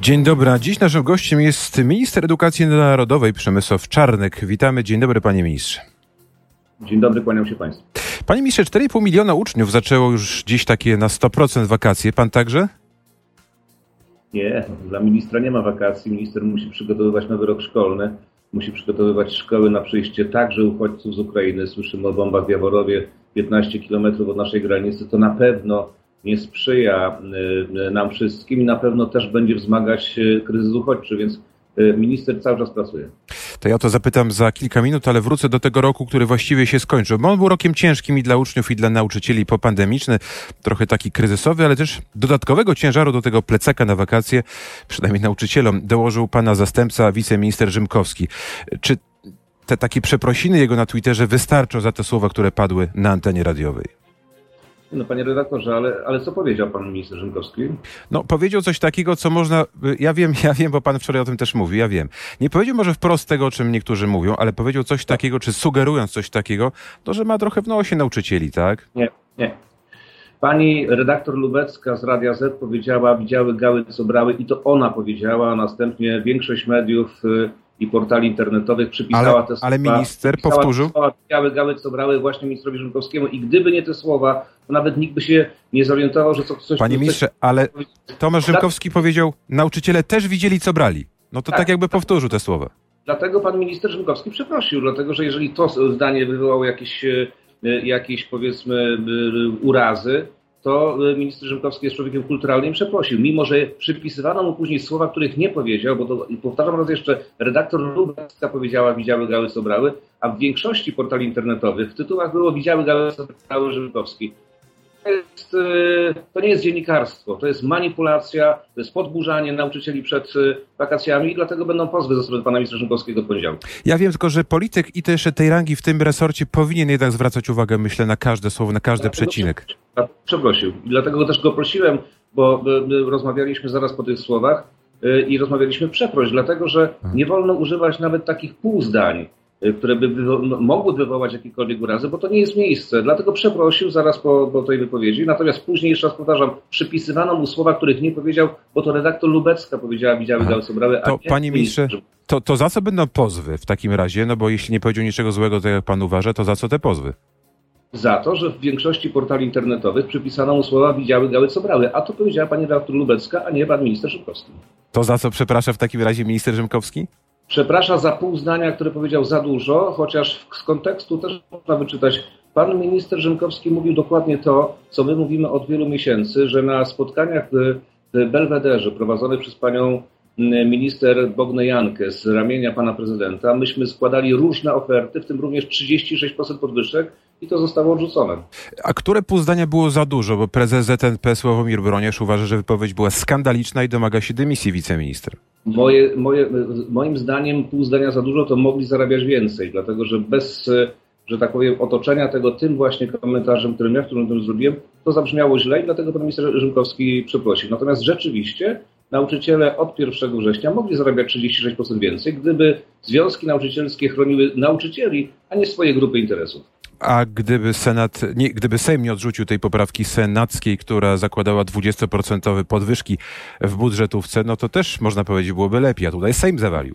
Dzień dobry. Dziś naszym gościem jest minister edukacji narodowej Przemysław Czarnek. Witamy. Dzień dobry, panie ministrze. Dzień dobry, kłaniam się państwu. Panie ministrze, 4,5 miliona uczniów zaczęło już dziś takie na 100% wakacje. Pan także? Nie, dla ministra nie ma wakacji. Minister musi przygotowywać nowy rok szkolny. Musi przygotowywać szkoły na przyjście także uchodźców z Ukrainy. Słyszymy o bombach w Jaworowie, 15 kilometrów od naszej granicy. To na pewno nie sprzyja y, nam wszystkim i na pewno też będzie wzmagać y, kryzys uchodźczy, więc y, minister cały czas pracuje. To ja to zapytam za kilka minut, ale wrócę do tego roku, który właściwie się skończył. Bo on był rokiem ciężkim i dla uczniów, i dla nauczycieli popandemiczny, trochę taki kryzysowy, ale też dodatkowego ciężaru do tego plecaka na wakacje, przynajmniej nauczycielom, dołożył pana zastępca, wiceminister Rzymkowski. Czy te takie przeprosiny jego na Twitterze wystarczą za te słowa, które padły na antenie radiowej? No panie redaktorze, ale, ale co powiedział pan minister Rzymkowski? No powiedział coś takiego, co można, ja wiem, ja wiem, bo pan wczoraj o tym też mówił, ja wiem. Nie powiedział może wprost tego, o czym niektórzy mówią, ale powiedział coś takiego, czy sugerując coś takiego, to, że ma trochę w nosie nauczycieli, tak? Nie, nie. Pani redaktor Lubecka z Radia Z powiedziała, widziały gały, co brały i to ona powiedziała, a następnie większość mediów y, i portali internetowych przypisała ale, te słowa. Ale minister powtórzył. Słowa, białe gały, co brały właśnie ministrowi Rzymkowskiemu i gdyby nie te słowa, to nawet nikt by się nie zorientował, że to coś... Panie coś, ministrze, ale Tomasz Rzymkowski powiedział, nauczyciele też widzieli, co brali. No to tak, tak jakby powtórzył te słowa. Dlatego pan minister Rzymkowski przeprosił, dlatego że jeżeli to zdanie wywołało jakieś, e, jakieś powiedzmy e, urazy, to e, minister Rzymkowski jest człowiekiem kulturalnym i przeprosił, mimo że przypisywano mu później słowa, których nie powiedział, bo to, powtarzam raz jeszcze, redaktor Lubecka powiedziała, widziały gały, co brały, a w większości portali internetowych w tytułach było widziały gały, co brały Rzymkowski. To, jest, e, to nie jest dziennikarstwo, to jest manipulacja, to jest podburzanie nauczycieli przed e, wakacjami i dlatego będą pozwy ze strony pana ministra Rzymkowskiego w. Ja wiem tylko, że polityk i też tej rangi w tym resorcie powinien jednak zwracać uwagę, myślę, na każde słowo, na każdy dlatego przecinek. Przeprosił. I dlatego też go prosiłem, bo rozmawialiśmy zaraz po tych słowach e, i rozmawialiśmy przeproś, dlatego że nie wolno używać nawet takich półzdań Y, które by wywo- mogły wywołać jakiekolwiek urazy, bo to nie jest miejsce. Dlatego przeprosił zaraz po, po, tej wypowiedzi. Natomiast później, jeszcze raz powtarzam, przypisywano mu słowa, których nie powiedział, bo to redaktor Lubecka powiedziała, widziały Gały Sobrały, a to, nie Panie ministrze, to, to za co będą pozwy w takim razie? No bo jeśli nie powiedział niczego złego, tak jak pan uważa, to za co te pozwy? Za to, że w większości portali internetowych przypisano mu słowa widziały gały co brały, a to powiedziała pani redaktor Lubecka, a nie pan minister Szymkowski. To za co przeprasza w takim razie minister Rzymkowski? Przeprasza za pół zdania, które powiedział za dużo, chociaż z kontekstu też można wyczytać. Pan minister Rzymkowski mówił dokładnie to, co my mówimy od wielu miesięcy, że na spotkaniach w Belwederze prowadzonych przez panią minister Bognejankę z ramienia pana prezydenta, myśmy składali różne oferty, w tym również 36% podwyżek i to zostało odrzucone. A które pół zdania było za dużo? Bo prezes ZNP Sławomir Broniesz uważa, że wypowiedź była skandaliczna i domaga się dymisji wiceminister. Moje, moje, moim zdaniem pół zdania za dużo, to mogli zarabiać więcej, dlatego że bez, że tak powiem, otoczenia tego tym właśnie komentarzem, którym ja w którym tym zrobiłem, to zabrzmiało źle i dlatego pan minister Rzymkowski przeprosił. Natomiast rzeczywiście nauczyciele od 1 września mogli zarabiać 36% więcej, gdyby związki nauczycielskie chroniły nauczycieli, a nie swoje grupy interesów. A gdyby Senat, nie, gdyby Sejm nie odrzucił tej poprawki senackiej, która zakładała 20% podwyżki w budżetówce, no to też można powiedzieć byłoby lepiej, a tutaj Sejm zawalił.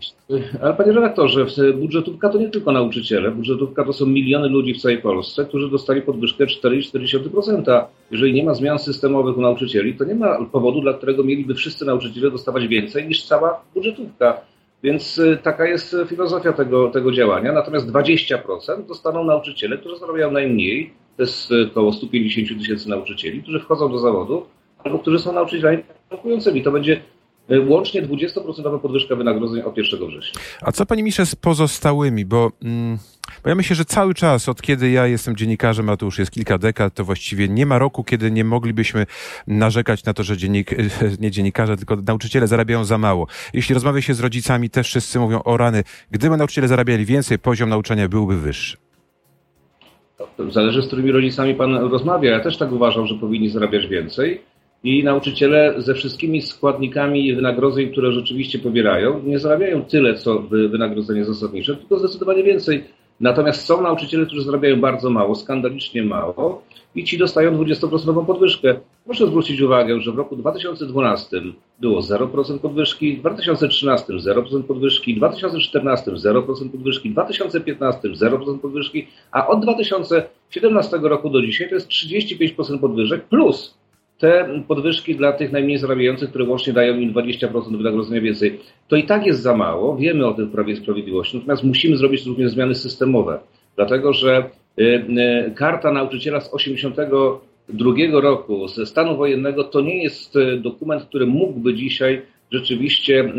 Ale panie redaktorze, budżetówka to nie tylko nauczyciele. Budżetówka to są miliony ludzi w całej Polsce, którzy dostali podwyżkę 4,4%. Jeżeli nie ma zmian systemowych u nauczycieli, to nie ma powodu, dla którego mieliby wszyscy nauczyciele dostawać więcej niż cała budżetówka. Więc y, taka jest filozofia tego, tego działania. Natomiast 20% dostaną nauczyciele, którzy zarabiają najmniej. To jest y, około 150 tysięcy nauczycieli, którzy wchodzą do zawodu albo którzy są nauczycielami pracującymi. To będzie y, łącznie 20% podwyżka wynagrodzeń od 1 września. A co pani Misze z pozostałymi? Bo... Mm bo ja myślę, że cały czas, od kiedy ja jestem dziennikarzem, a to już jest kilka dekad, to właściwie nie ma roku, kiedy nie moglibyśmy narzekać na to, że dziennik, nie dziennikarze, tylko nauczyciele zarabiają za mało. Jeśli rozmawia się z rodzicami, też wszyscy mówią o rany. Gdyby nauczyciele zarabiali więcej, poziom nauczania byłby wyższy. Zależy, z którymi rodzicami pan rozmawia. Ja też tak uważam, że powinni zarabiać więcej. I nauczyciele ze wszystkimi składnikami wynagrodzeń, które rzeczywiście pobierają, nie zarabiają tyle, co wynagrodzenie zasadnicze, tylko zdecydowanie więcej. Natomiast są nauczyciele, którzy zarabiają bardzo mało, skandalicznie mało i ci dostają 20% podwyżkę. Proszę zwrócić uwagę, że w roku 2012 było 0% podwyżki, w 2013 0% podwyżki, w 2014 0% podwyżki, w 2015 0% podwyżki, a od 2017 roku do dzisiaj to jest 35% podwyżek plus te podwyżki dla tych najmniej zarabiających, które łącznie dają im 20% wynagrodzenia więcej, to i tak jest za mało. Wiemy o tym w Prawie Sprawiedliwości. Natomiast musimy zrobić również zmiany systemowe, dlatego że y, y, karta nauczyciela z 82 roku, ze stanu wojennego, to nie jest y, dokument, który mógłby dzisiaj rzeczywiście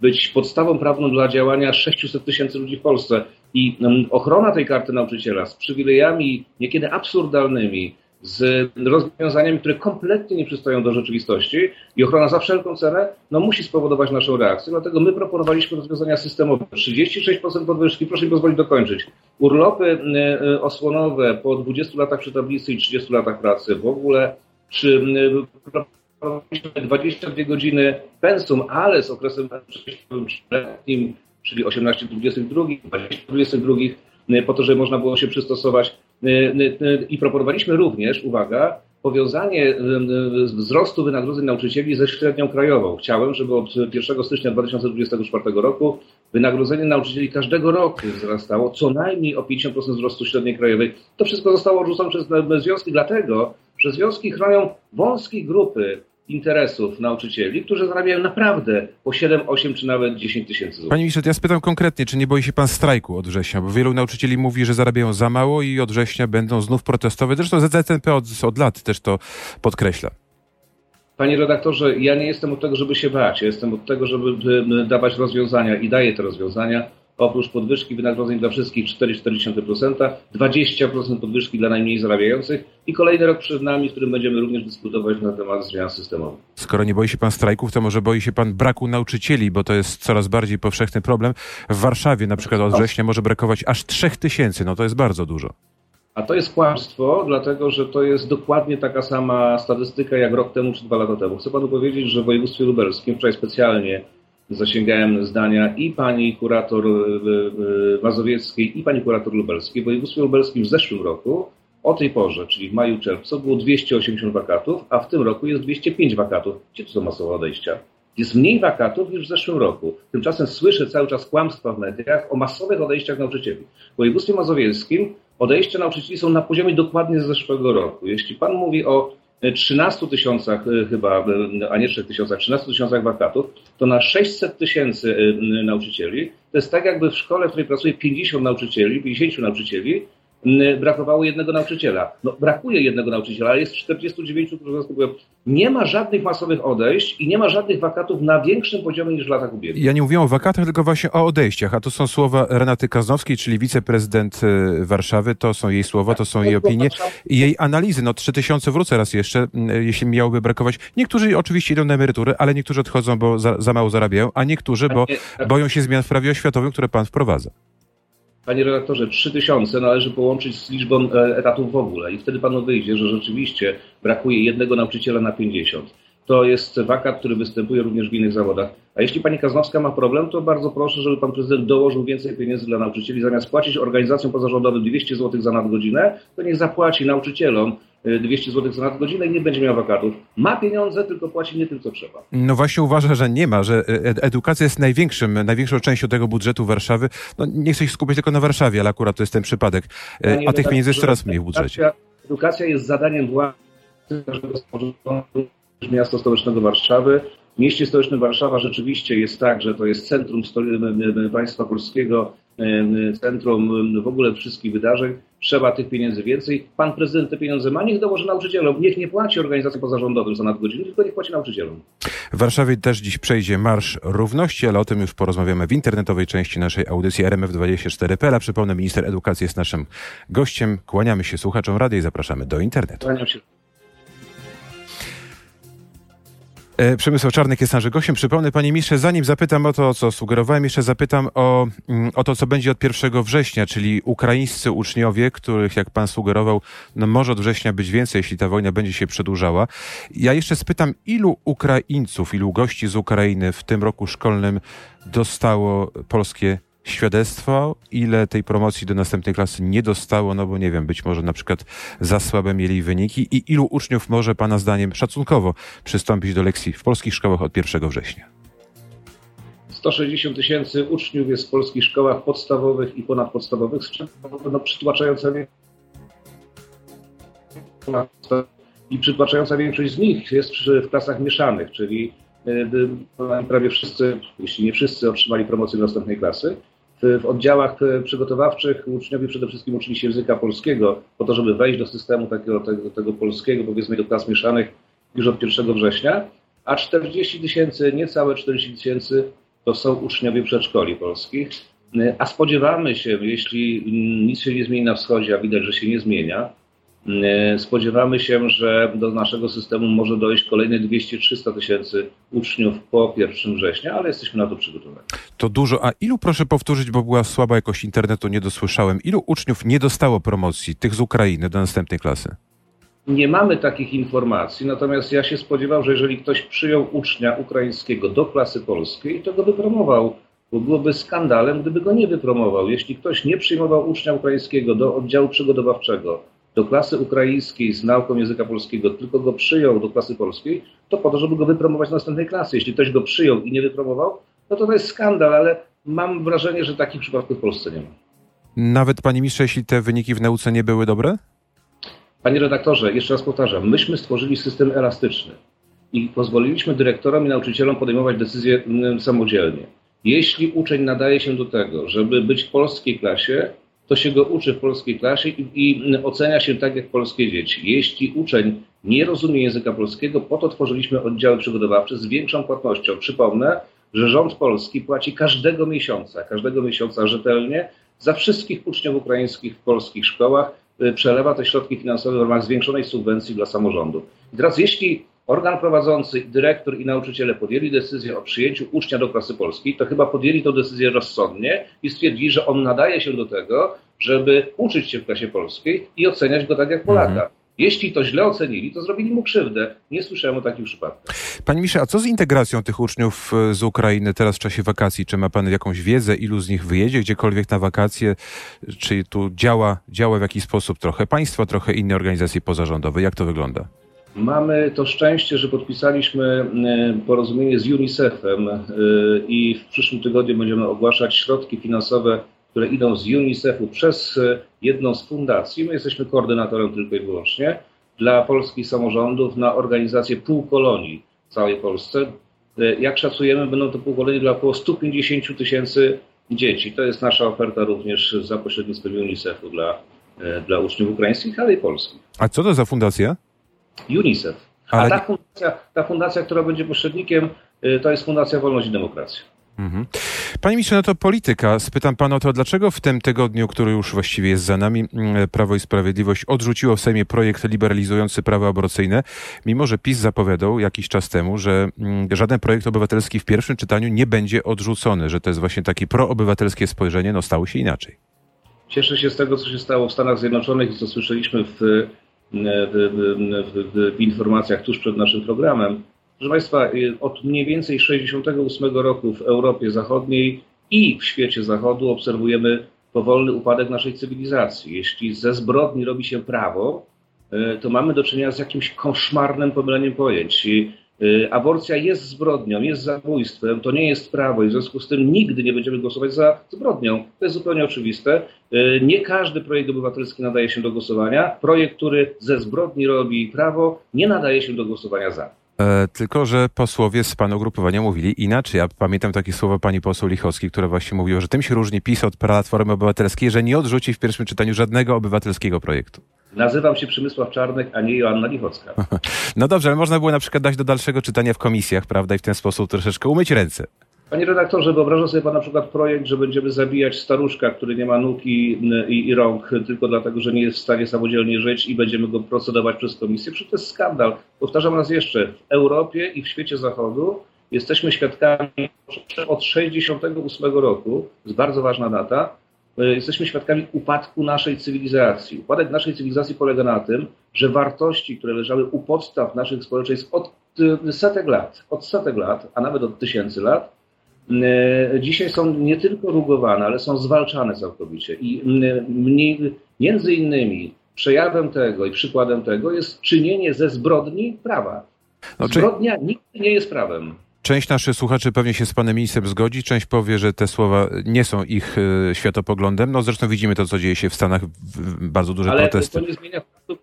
być podstawą prawną dla działania 600 tysięcy ludzi w Polsce. I ochrona tej karty nauczyciela z przywilejami niekiedy absurdalnymi, z rozwiązaniami, które kompletnie nie przystoją do rzeczywistości i ochrona za wszelką cenę no, musi spowodować naszą reakcję. Dlatego my proponowaliśmy rozwiązania systemowe. 36% podwyżki, proszę mi pozwolić dokończyć. Urlopy y, y, osłonowe po 20 latach przy tablicy i 30 latach pracy, w ogóle czy 22 godziny pensum, ale z okresem letnim, czyli 18-22, 20-22, po to, żeby można było się przystosować Y, y, y, I proponowaliśmy również, uwaga, powiązanie wzrostu wynagrodzeń nauczycieli ze średnią krajową. Chciałem, żeby od 1 stycznia 2024 roku wynagrodzenie nauczycieli każdego roku wzrastało co najmniej o 50% wzrostu średniej krajowej. To wszystko zostało odrzucone przez związki, dlatego, że związki chronią wąskie grupy interesów nauczycieli, którzy zarabiają naprawdę po 7, 8 czy nawet 10 tysięcy złotych. Panie ministrze, ja spytam konkretnie, czy nie boi się pan strajku od września? Bo wielu nauczycieli mówi, że zarabiają za mało i od września będą znów protestować. Zresztą ZZNP od, od lat też to podkreśla. Panie redaktorze, ja nie jestem od tego, żeby się bać. Ja jestem od tego, żeby dawać rozwiązania i daję te rozwiązania oprócz podwyżki wynagrodzeń dla wszystkich 4,4%, 20% podwyżki dla najmniej zarabiających i kolejny rok przed nami, w którym będziemy również dyskutować na temat zmian systemowych. Skoro nie boi się pan strajków, to może boi się pan braku nauczycieli, bo to jest coraz bardziej powszechny problem. W Warszawie na przykład od września może brakować aż 3000, no to jest bardzo dużo. A to jest kłamstwo, dlatego że to jest dokładnie taka sama statystyka jak rok temu czy dwa lata temu. Chcę panu powiedzieć, że w województwie lubelskim wczoraj specjalnie zasięgałem zdania i pani kurator Mazowieckiej, i pani kurator lubelskiej. W województwie lubelskim w zeszłym roku o tej porze, czyli w maju, czerwcu, było 280 wakatów, a w tym roku jest 205 wakatów. Gdzie to są masowe odejścia? Jest mniej wakatów niż w zeszłym roku. Tymczasem słyszę cały czas kłamstwa w mediach o masowych odejściach nauczycieli. W województwie mazowieckim odejścia nauczycieli są na poziomie dokładnie z zeszłego roku. Jeśli pan mówi o 13 tysiącach y, chyba, y, a nie 3 tysiącach, 13 tysiącach wakatów, to na 600 tysięcy y, nauczycieli. To jest tak jakby w szkole, w której pracuje 50 nauczycieli, 50 nauczycieli, brakowało jednego nauczyciela. No, brakuje jednego nauczyciela, ale jest 49, którzy zastępują. Nie ma żadnych masowych odejść i nie ma żadnych wakatów na większym poziomie niż w latach ubiegłych. Ja nie mówię o wakatach, tylko właśnie o odejściach, a to są słowa Renaty Kaznowskiej, czyli wiceprezydent e, Warszawy, to są jej słowa, to są jej opinie i jej analizy. No 3000 wrócę raz jeszcze, jeśli miałoby brakować. Niektórzy oczywiście idą na emerytury, ale niektórzy odchodzą, bo za, za mało zarabiają, a niektórzy, bo boją się zmian w prawie oświatowym, które pan wprowadza. Panie redaktorze, 3000 należy połączyć z liczbą e, etatów w ogóle i wtedy panu wyjdzie, że rzeczywiście brakuje jednego nauczyciela na 50. To jest wakat, który występuje również w innych zawodach. A jeśli pani Kaznowska ma problem, to bardzo proszę, żeby pan prezydent dołożył więcej pieniędzy dla nauczycieli. Zamiast płacić organizacjom pozarządowym 200 zł za nadgodzinę, to niech zapłaci nauczycielom 200 y, zł za nadgodzinę i nie będzie miał wakatów. Ma pieniądze, tylko płaci nie tym, co trzeba. No właśnie uważa, że nie ma, że y, edukacja jest największym, największą częścią tego budżetu Warszawy. No nie chcę się skupić tylko na Warszawie, ale akurat to jest ten przypadek. Y, Panie a tych pieniędzy jest coraz mniej w budżecie. Edukacja jest zadaniem władzy miasta stołecznego Warszawy. W mieście stołecznym Warszawa rzeczywiście jest tak, że to jest centrum państwa polskiego, centrum w ogóle wszystkich wydarzeń. Trzeba tych pieniędzy więcej. Pan prezydent te pieniądze ma, niech dołoży nauczycielom. Niech nie płaci organizacjom pozarządowym za nadgodziny, tylko niech płaci nauczycielom. W Warszawie też dziś przejdzie Marsz Równości, ale o tym już porozmawiamy w internetowej części naszej audycji RMF24.pl. Przypomnę, minister edukacji jest naszym gościem. Kłaniamy się słuchaczom radia i zapraszamy do internetu. Kłaniam się. Przemysław Czarnek jest naszym gościem. Przypomnę, panie ministrze, zanim zapytam o to, co sugerowałem, jeszcze zapytam o, mm, o to, co będzie od 1 września, czyli ukraińscy uczniowie, których, jak pan sugerował, no może od września być więcej, jeśli ta wojna będzie się przedłużała. Ja jeszcze spytam, ilu Ukraińców, ilu gości z Ukrainy w tym roku szkolnym dostało polskie świadectwo, ile tej promocji do następnej klasy nie dostało, no bo nie wiem, być może na przykład za słabe mieli wyniki i ilu uczniów może Pana zdaniem szacunkowo przystąpić do lekcji w polskich szkołach od 1 września? 160 tysięcy uczniów jest w polskich szkołach podstawowych i ponadpodstawowych, no, przytłaczająca i przytłaczająca większość z nich jest w klasach mieszanych, czyli e, prawie wszyscy, jeśli nie wszyscy, otrzymali promocję do następnej klasy. W oddziałach e, przygotowawczych uczniowie przede wszystkim uczyli się języka polskiego, po to, żeby wejść do systemu takiego, tego, tego polskiego, powiedzmy do klas mieszanych już od 1 września, a 40 tysięcy, niecałe 40 tysięcy to są uczniowie przedszkoli polskich. E, a spodziewamy się, jeśli nic się nie zmieni na wschodzie, a widać, że się nie zmienia, spodziewamy się, że do naszego systemu może dojść kolejne 200-300 tysięcy uczniów po 1 września, ale jesteśmy na to przygotowani. To dużo. A ilu, proszę powtórzyć, bo była słaba jakość internetu, nie dosłyszałem, ilu uczniów nie dostało promocji, tych z Ukrainy, do następnej klasy? Nie mamy takich informacji, natomiast ja się spodziewam, że jeżeli ktoś przyjął ucznia ukraińskiego do klasy polskiej, to go wypromował bo byłoby skandalem, gdyby go nie wypromował. Jeśli ktoś nie przyjmował ucznia ukraińskiego do oddziału przygotowawczego, do klasy ukraińskiej z nauką języka polskiego, tylko go przyjął do klasy polskiej, to po to, żeby go wypromować do następnej klasy. Jeśli ktoś go przyjął i nie wypromował, no to to jest skandal, ale mam wrażenie, że takich przypadków w Polsce nie ma. Nawet, panie ministrze, jeśli te wyniki w nauce nie były dobre? Panie redaktorze, jeszcze raz powtarzam, myśmy stworzyli system elastyczny i pozwoliliśmy dyrektorom i nauczycielom podejmować decyzje mm, samodzielnie. Jeśli uczeń nadaje się do tego, żeby być w polskiej klasie, to się go uczy w polskiej klasie i, i ocenia się tak jak polskie dzieci. Jeśli uczeń nie rozumie języka polskiego, po to tworzyliśmy oddziały przygotowawcze z większą płatnością. Przypomnę, że rząd polski płaci każdego miesiąca, każdego miesiąca rzetelnie za wszystkich uczniów ukraińskich w polskich szkołach, y, przelewa te środki finansowe w ramach zwiększonej subwencji dla samorządu. I teraz jeśli organ prowadzący, dyrektor i nauczyciele podjęli decyzję o przyjęciu ucznia do klasy polskiej, to chyba podjęli tę decyzję rozsądnie i stwierdzili, że on nadaje się do tego, żeby uczyć się w klasie polskiej i oceniać go tak jak Polaka. Mhm. Jeśli to źle ocenili, to zrobili mu krzywdę. Nie słyszałem o takich przypadkach. Panie Misze, a co z integracją tych uczniów e, z Ukrainy teraz w czasie wakacji? Czy ma Pan jakąś wiedzę, ilu z nich wyjedzie gdziekolwiek na wakacje? Czy tu działa, działa w jakiś sposób trochę państwo, trochę inne organizacje pozarządowe? Jak to wygląda? Mamy to szczęście, że podpisaliśmy e, porozumienie z UNICEF-em e, i w przyszłym tygodniu będziemy ogłaszać środki finansowe, które idą z UNICEF-u przez e, jedną z fundacji. My jesteśmy koordynatorem tylko i wyłącznie dla polskich samorządów na organizację półkolonii w całej Polsce. Jak szacujemy, będą to półkolonie dla około 150 tysięcy dzieci. To jest nasza oferta również za pośrednictwem UNICEF-u dla, dla uczniów ukraińskich, ale i polskich. A co to za fundacja? UNICEF. Ale... A ta fundacja, ta fundacja, która będzie pośrednikiem, y, to jest Fundacja Wolność i Demokracja. Mhm. Panie ministrze, no to polityka. Spytam pana o to, dlaczego w tym tygodniu, który już właściwie jest za nami, mm, Prawo i Sprawiedliwość odrzuciło w Sejmie projekt liberalizujący prawo aborcyjne, mimo że PiS zapowiadał jakiś czas temu, że mm, żaden projekt obywatelski w pierwszym czytaniu nie będzie odrzucony, że to jest właśnie takie proobywatelskie spojrzenie, no stało się inaczej. Cieszę się z tego, co się stało w Stanach Zjednoczonych i co słyszeliśmy w w, w, w, informacjach tuż przed naszym programem. Proszę Państwa, y, od mniej więcej 68 roku w Europie Zachodniej i w świecie Zachodu obserwujemy powolny upadek naszej cywilizacji. Jeśli ze zbrodni robi się prawo, y, to mamy do czynienia z jakimś koszmarnym pomyleniem pojęć. Y, aborcja jest zbrodnią, jest zabójstwem, to nie jest prawo i w związku z tym nigdy nie będziemy głosować za zbrodnią. To jest zupełnie oczywiste. Y, nie każdy projekt obywatelski nadaje się do głosowania. Projekt, który ze zbrodni robi prawo, nie nadaje się do głosowania za. E, tylko, że posłowie z pana ugrupowania mówili inaczej. Ja pamiętam takie słowa pani poseł Lichowskiej, która właśnie mówiła, że tym się różni PiS od Platformy Obywatelskiej, że nie odrzuci w pierwszym czytaniu żadnego obywatelskiego projektu. Nazywam się Przemysław Czarnek, a nie Joanna Lichocka. No dobrze, ale można było na przykład dać do dalszego czytania w komisjach, prawda, i w ten sposób troszeczkę umyć ręce. Panie redaktorze, wyobraża sobie pan na przykład projekt, że będziemy zabijać staruszka, który nie ma nóg i, i, i, rąk, tylko dlatego, że nie jest w stanie samodzielnie żyć i będziemy go procedować przez komisję? Przecież to jest skandal. Powtarzam raz jeszcze, w Europie i w świecie zachodu jesteśmy świadkami od 68 roku, to jest bardzo ważna data, jesteśmy świadkami upadku naszej cywilizacji. Upadek naszej cywilizacji polega na tym, że wartości, które leżały u podstaw naszych społeczeństw od e, setek lat, od setek lat, a nawet od tysięcy lat, dzisiaj są nie tylko rugowane, ale są zwalczane całkowicie. I mniej, między innymi przejawem tego i przykładem tego jest czynienie ze zbrodni prawa. No, Zbrodnia nigdy nie jest prawem. Część naszych słuchaczy pewnie się z panem ministrem zgodzi, część powie, że te słowa nie są ich y, światopoglądem. No zresztą widzimy to, co dzieje się w Stanach, w, bardzo duże Ale protesty. To nie, zmienia faktu,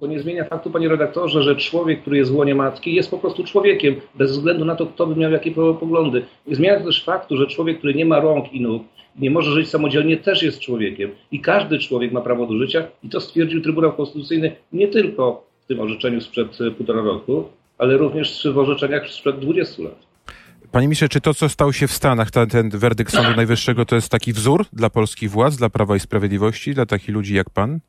to nie zmienia faktu, panie redaktorze, że człowiek, który jest w łonie matki, jest po prostu człowiekiem, bez względu na to, kto by miał jakie poglądy. Nie zmienia to też faktu, że człowiek, który nie ma rąk i nóg, nie może żyć samodzielnie, też jest człowiekiem. I każdy człowiek ma prawo do życia i to stwierdził Trybunał Konstytucyjny nie tylko w tym orzeczeniu sprzed półtora roku, ale również w orzeczeniach sprzed 20 lat. Panie ministrze, czy to, co stało się w Stanach, ten, ten werdykt Sądu Najwyższego, to jest taki wzór dla polskich władz, dla Prawa i Sprawiedliwości, dla takich ludzi jak pan?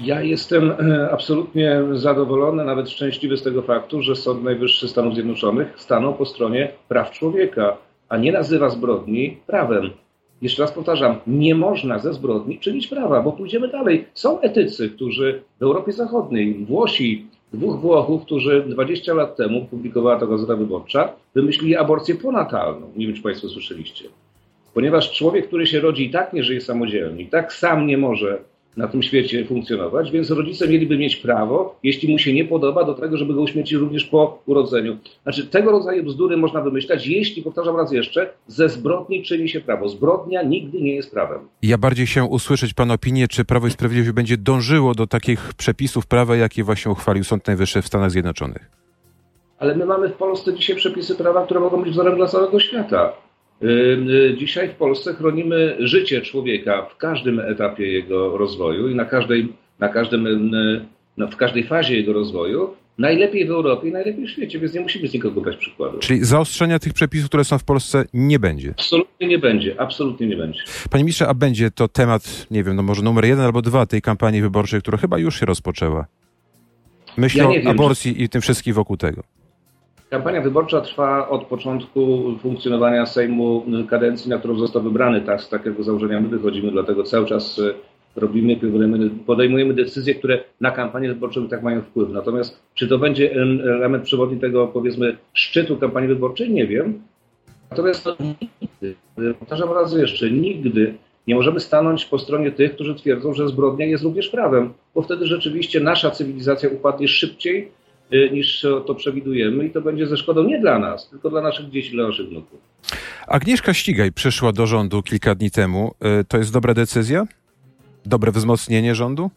Ja jestem e, absolutnie zadowolony, nawet szczęśliwy z tego faktu, że Sąd Najwyższy Stanów Zjednoczonych stanął po stronie praw człowieka, a nie nazywa zbrodni prawem. Jeszcze raz powtarzam, nie można ze zbrodni czynić prawa, bo pójdziemy dalej. Są etycy, którzy w Europie Zachodniej, Włosi, dwóch Włochów, którzy 20 lat temu, publikowała to Gazeta Wyborcza, wymyślili aborcję ponatalną. Nie wiem, czy Państwo słyszeliście. Ponieważ człowiek, który się rodzi i tak nie żyje samodzielnie, i tak sam nie może na tym świecie funkcjonować, więc rodzice mieliby mieć prawo, jeśli mu się nie podoba, do tego, żeby go uśmiercić również po urodzeniu. Znaczy, tego rodzaju bzdury można wymyślać, jeśli, powtarzam raz jeszcze, ze zbrodni czyni się prawo. Zbrodnia nigdy nie jest prawem. Ja bardziej chciałem usłyszeć Pana opinię, czy Prawo i Sprawiedliwość będzie dążyło do takich przepisów prawa, jakie właśnie uchwalił Sąd Najwyższy w Stanach Zjednoczonych. Ale my mamy w Polsce dzisiaj przepisy prawa, które mogą być wzorem dla całego świata. Y, dzisiaj w Polsce chronimy życie człowieka w każdym etapie jego rozwoju i na każdej, na każdym, no, w każdej fazie jego rozwoju. Najlepiej w Europie i najlepiej w świecie, więc nie musimy z nikogo brać przykładu. Czyli zaostrzenia tych przepisów, które są w Polsce, nie będzie? Absolutnie nie będzie, absolutnie nie będzie. Panie ministrze, a będzie to temat, nie wiem, no może numer jeden albo dwa tej kampanii wyborczej, która chyba już się rozpoczęła? Myślę ja o aborcji i tym wszystkim wokół tego. Kampania wyborcza trwa od początku funkcjonowania Sejmu kadencji, na którą został wybrany. Tak, z takiego założenia my wychodzimy, dlatego cały czas e, robimy, podejmujemy decyzje, które na kampanię wyborczą tak mają wpływ. Natomiast czy to będzie element przewodni tego, powiedzmy, szczytu kampanii wyborczej, nie wiem. Natomiast to nigdy, powtarzam raz jeszcze, nigdy nie możemy stanąć po stronie tych, którzy twierdzą, że zbrodnia jest również prawem, bo wtedy rzeczywiście nasza cywilizacja upadnie szybciej niż to przewidujemy i to będzie ze szkodą nie dla nas, tylko dla naszych dzieci, dla naszych wnuków. Agnieszka Ścigaj przyszła do rządu kilka dni temu. Y, to jest dobra decyzja? Dobre wzmocnienie rządu?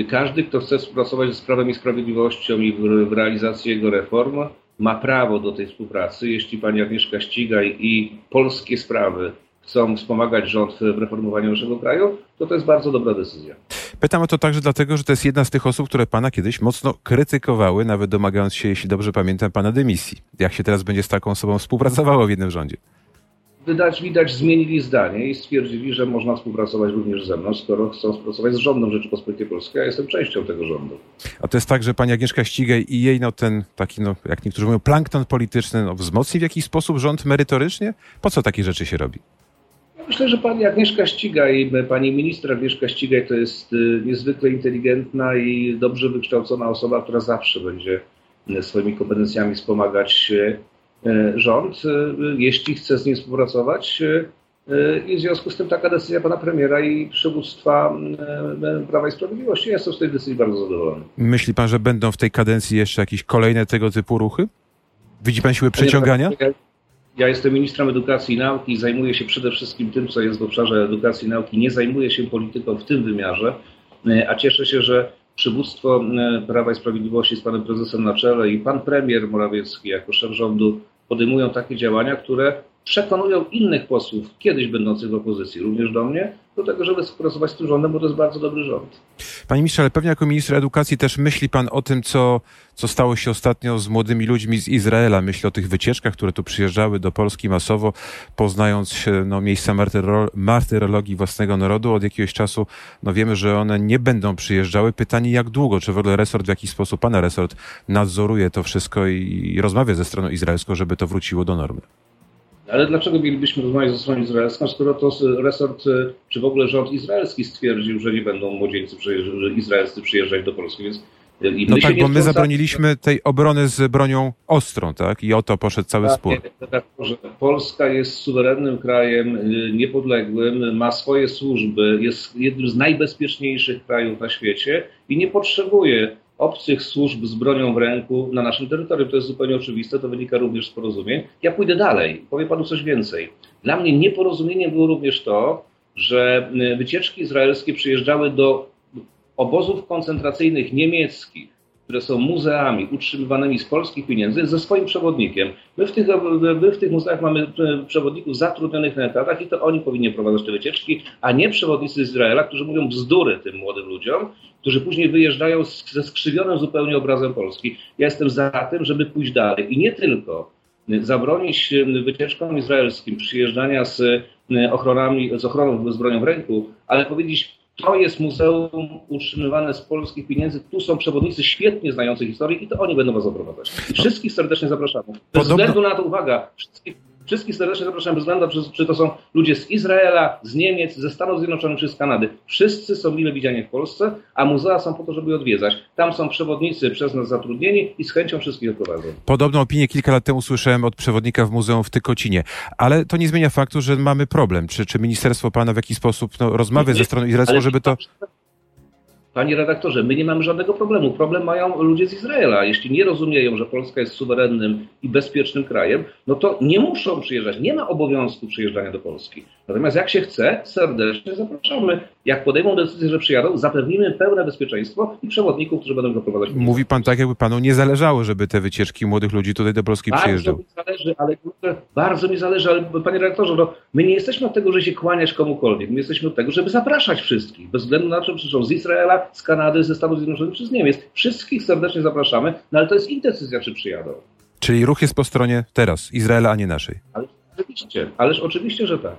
Y, każdy, kto chce współpracować z Prawem i Sprawiedliwością i w realizacji jego reform, ma prawo do tej współpracy. Jeśli pani Agnieszka Ścigaj i polskie sprawy chcą wspomagać rząd w reformowaniu naszego kraju, to to jest bardzo dobra decyzja. Pytam o to także dlatego, że to jest jedna z tych osób, które pana kiedyś mocno krytykowały, nawet domagając się, jeśli dobrze pamiętam, pana dymisji. Jak się teraz będzie z taką osobą współpracowało w jednym rządzie? Widać, widać, zmienili zdanie i stwierdzili, że można współpracować również ze mną, skoro chcą współpracować z rządem Rzeczypospolitej Polskiej, a jestem częścią tego rządu. A to jest tak, że pani Agnieszka Ścigaj i jej no, ten taki, no, jak niektórzy mówią, plankton polityczny no, wzmocni w jakiś sposób rząd merytorycznie? Po co takie rzeczy się robi? Myślę, że pani Agnieszka Ścigaj, pani ministra Agnieszka Ścigaj to jest y, niezwykle inteligentna i dobrze wykształcona osoba, która zawsze będzie y, swoimi kompetencjami wspomagać rząd, jeśli chce z nim współpracować. I w związku z tym taka decyzja pana premiera i przywództwa Prawa i Sprawiedliwości. Ja jestem z tej decyzji bardzo zadowolony. Myśli pan, że będą w tej kadencji jeszcze jakieś kolejne tego typu ruchy? Widzi pan siłę przeciągania? Ja jestem ministrem edukacji i nauki i zajmuję się przede wszystkim tym, co jest w obszarze edukacji i nauki. Nie zajmuję się polityką w tym wymiarze, e, a cieszę się, że przywództwo e, Prawa i Sprawiedliwości z panem prezesem na czele i pan premier Morawiecki jako szef rządu podejmują takie działania, które przekonują innych posłów, kiedyś będących w opozycji, również do mnie, do tego, żeby współpracować z tym rządem, bo to jest bardzo dobry rząd. Panie ministrze, ale pewnie jako minister edukacji też myśli pan o tym, co, co stało się ostatnio z młodymi ludźmi z Izraela. Myśli o tych wycieczkach, które tu przyjeżdżały do Polski masowo, poznając no, miejsca martyrologii własnego narodu. Od jakiegoś czasu no, wiemy, że one nie będą przyjeżdżały. Pytanie, jak długo? Czy w ogóle resort, w jakiś sposób pana resort nadzoruje to wszystko i, i rozmawia ze stroną izraelską, żeby to wróciło do normy? Ale dlaczego mielibyśmy rozmawiać ze stroną izraelską, skoro to resort, e, czy w ogóle rząd izraelski stwierdził, że nie będą młodzieńcy izraelscy przyjeżdżać do Polski, więc I no tak, bo my zabroniliśmy tej obrony z bronią ostrą, tak? I o to poszedł cały tak, spór. Polska jest suwerennym krajem, y, niepodległym, ma swoje służby, jest jednym z najbezpieczniejszych krajów na świecie i nie potrzebuje obcych służb z bronią w ręku na naszym terytorium. To jest zupełnie oczywiste, to wynika również z porozumień. Ja pójdę dalej, powiem panu coś więcej. Dla mnie nieporozumieniem było również to, że y, wycieczki izraelskie przyjeżdżały do obozów koncentracyjnych niemieckich, które są muzeami utrzymywanymi z polskich pieniędzy, ze swoim przewodnikiem. My w tych, my w tych muzeach mamy e, przewodników zatrudnionych na etatach i to oni powinni prowadzać te wycieczki, a nie przewodnicy z Izraela, którzy mówią bzdury tym młodym ludziom, którzy później wyjeżdżają ze skrzywionym zupełnie obrazem Polski. Ja jestem za tym, żeby pójść dalej i nie tylko zabronić e, wycieczkom izraelskim przyjeżdżania z e, ochronami, z ochroną z bronią w ręku, ale powiedzieć to jest muzeum utrzymywane z polskich pieniędzy. Tu są przewodnicy świetnie znający historię i to oni będą was oprowadzać. I wszystkich serdecznie zapraszamy. Bez Podobno... względu na to, uwaga, wszystkich Wszystkich serdecznie zapraszam bez względu, czy, czy to są ludzie z Izraela, z Niemiec, ze Stanów Zjednoczonych czy z Kanady. Wszyscy są mile widziani w Polsce, a muzea są po to, żeby je odwiedzać. Tam są przewodnicy przez nas zatrudnieni i z chęcią wszystkich odprowadzą. Podobną opinię kilka lat temu słyszałem od przewodnika w muzeum w Tykocinie, ale to nie zmienia faktu, że mamy problem. Czy, czy ministerstwo pana w jakiś sposób no, rozmawia nie, ze stroną izraelską, żeby to... Panie redaktorze, my nie mamy żadnego problemu. Problem mają ludzie z Izraela. Jeśli nie rozumieją, że Polska jest suwerennym i bezpiecznym krajem, no to nie muszą przyjeżdżać. Nie ma obowiązku przyjeżdżania do Polski. Natomiast jak się chce, serdecznie zapraszamy. Jak podejmą decyzję, że przyjadą, zapewnimy pełne bezpieczeństwo i przewodników, którzy będą go prowadzić. Mówi pan tak, jakby panu nie zależało, żeby te wycieczki młodych ludzi tutaj do Polski bardzo przyjeżdżały. Bardzo mi zależy, ale bardzo mi zależy, ale panie redaktorze, no, my nie jesteśmy od tego, że się kłaniać komukolwiek. My jesteśmy od tego, żeby zapraszać wszystkich. Bez względu na to, czy przyszło z Izraela, z Kanady, ze Stanów Zjednoczonych czy z Niemiec. Wszystkich serdecznie zapraszamy, no ale to jest ich decyzja, czy przyjadą. Czyli ruch jest po stronie teraz Izraela, a nie naszej. Ale oczywiście, ależ oczywiście, że tak.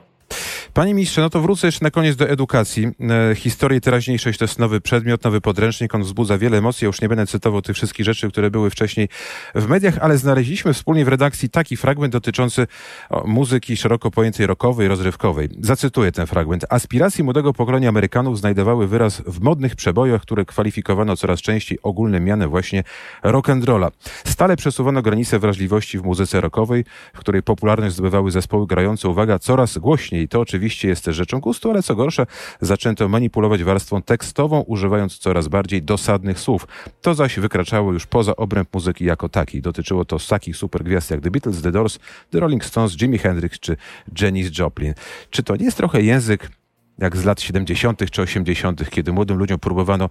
Panie ministrze, no to wrócę jeszcze na koniec do edukacji. E, historia i teraźniejszość to jest nowy przedmiot, nowy podręcznik. On wzbudza wiele emocji. Ja już nie będę cytował tych wszystkich rzeczy, które były wcześniej w mediach, ale znaleźliśmy wspólnie w redakcji taki fragment dotyczący o, muzyki szeroko pojętej rockowej, rozrywkowej. Zacytuję ten fragment. Aspiracje młodego pokolenia Amerykanów znajdowały wyraz w modnych przebojach, które kwalifikowano coraz częściej ogólnym mianem właśnie rock'n'rolla. Stale przesuwano granice wrażliwości w muzyce rockowej, w której popularność zdobywały zespoły grające, uwaga, coraz głośniej. To oczywiście oczywiście jest rzeczą gustu, ale co gorsza, zaczęto manipulować warstwą tekstową, używając coraz bardziej dosadnych słów. To zaś wykraczało już poza obręb muzyki jako taki. Dotyczyło to takich supergwiazd jak The Beatles, The Doors, The Rolling Stones, Jimi Hendrix czy Janis Joplin. Czy to nie jest trochę język jak z lat 70. czy 80., kiedy młodym ludziom próbowano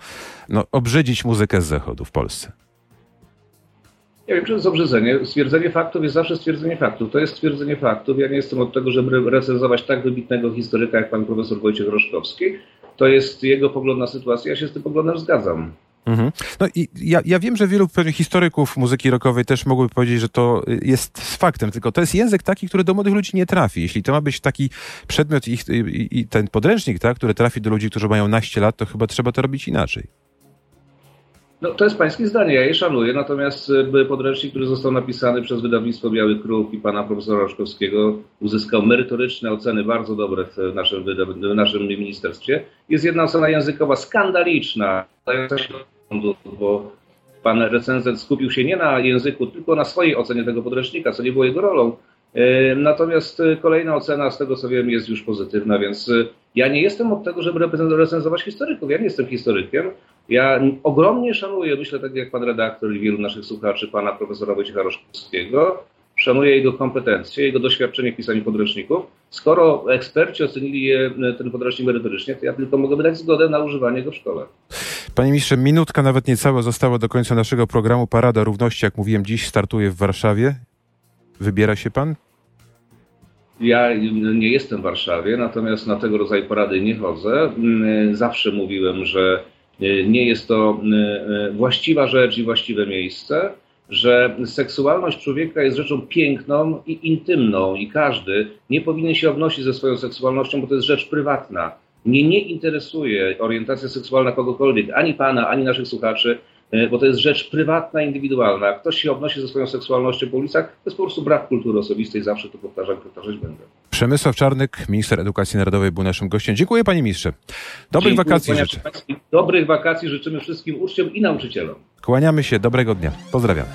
no, obrzydzić muzykę z zachodu w Polsce? Ja wiem, że to jest obrzydzenie. Stwierdzenie faktów jest zawsze stwierdzenie faktów. To jest stwierdzenie faktów. Ja nie jestem od tego, żeby recenzować tak wybitnego historyka jak pan profesor Wojciech Roszkowski. To jest jego pogląd na sytuację. Ja się z tym poglądem zgadzam. Mhm. No i ja, ja wiem, że wielu historyków muzyki rockowej też mogłyby powiedzieć, że to jest z faktem, tylko to jest język taki, który do młodych ludzi nie trafi. Jeśli to ma być taki przedmiot i, i, i ten podręcznik, tak, który trafi do ludzi, którzy mają naście lat, to chyba trzeba to robić inaczej. No, to jest pańskie zdanie, ja je szanuję, natomiast e, podręcznik, który został napisany przez wydawnictwo Biały Kruk i pana profesora Roszkowskiego uzyskał merytoryczne oceny, bardzo dobre w naszym, w naszym ministerstwie. Jest jedna ocena językowa skandaliczna, bo pan recenzent skupił się nie na języku, tylko na swojej ocenie tego podręcznika, co nie było jego rolą. E, natomiast e, kolejna ocena, z tego co wiem, jest już pozytywna, więc ja nie jestem od tego, żeby recenzować historyków. Ja nie jestem historykiem. Ja ogromnie szanuję, myślę tak jak pan redaktor i wielu naszych słuchaczy, pana profesora Wojciecha Roszkowskiego, szanuję jego kompetencje, jego doświadczenie w pisaniu podręczników. Skoro eksperci ocenili je, ten podręcznik merytorycznie, to ja tylko mogę wydać zgodę na używanie go w szkole. Panie ministrze, minutka nawet niecała została do końca naszego programu. Parada Równości, jak mówiłem dziś, startuje w Warszawie. Wybiera się pan? Ja nie jestem w Warszawie, natomiast na tego rodzaju parady nie chodzę. Zawsze mówiłem, że nie jest to e, e, właściwa rzecz i właściwe miejsce, że seksualność człowieka jest rzeczą piękną i intymną i każdy nie powinien się obnosić ze swoją seksualnością, bo to jest rzecz prywatna. Mnie nie interesuje orientacja seksualna kogokolwiek, ani pana, ani naszych słuchaczy, bo to jest rzecz prywatna, indywidualna. Ktoś się obnosi ze swoją seksualnością po ulicach, to jest po prostu brak kultury osobistej, zawsze to powtarzam, powtarzać będę. Przemysław Czarnek, minister edukacji narodowej, był naszym gościem. Dziękuję panie ministrze. Dobrych Dziękuję, wakacji życzę. Dobrych wakacji życzymy wszystkim uczniom i nauczycielom. Kłaniamy się, dobrego dnia. Pozdrawiam.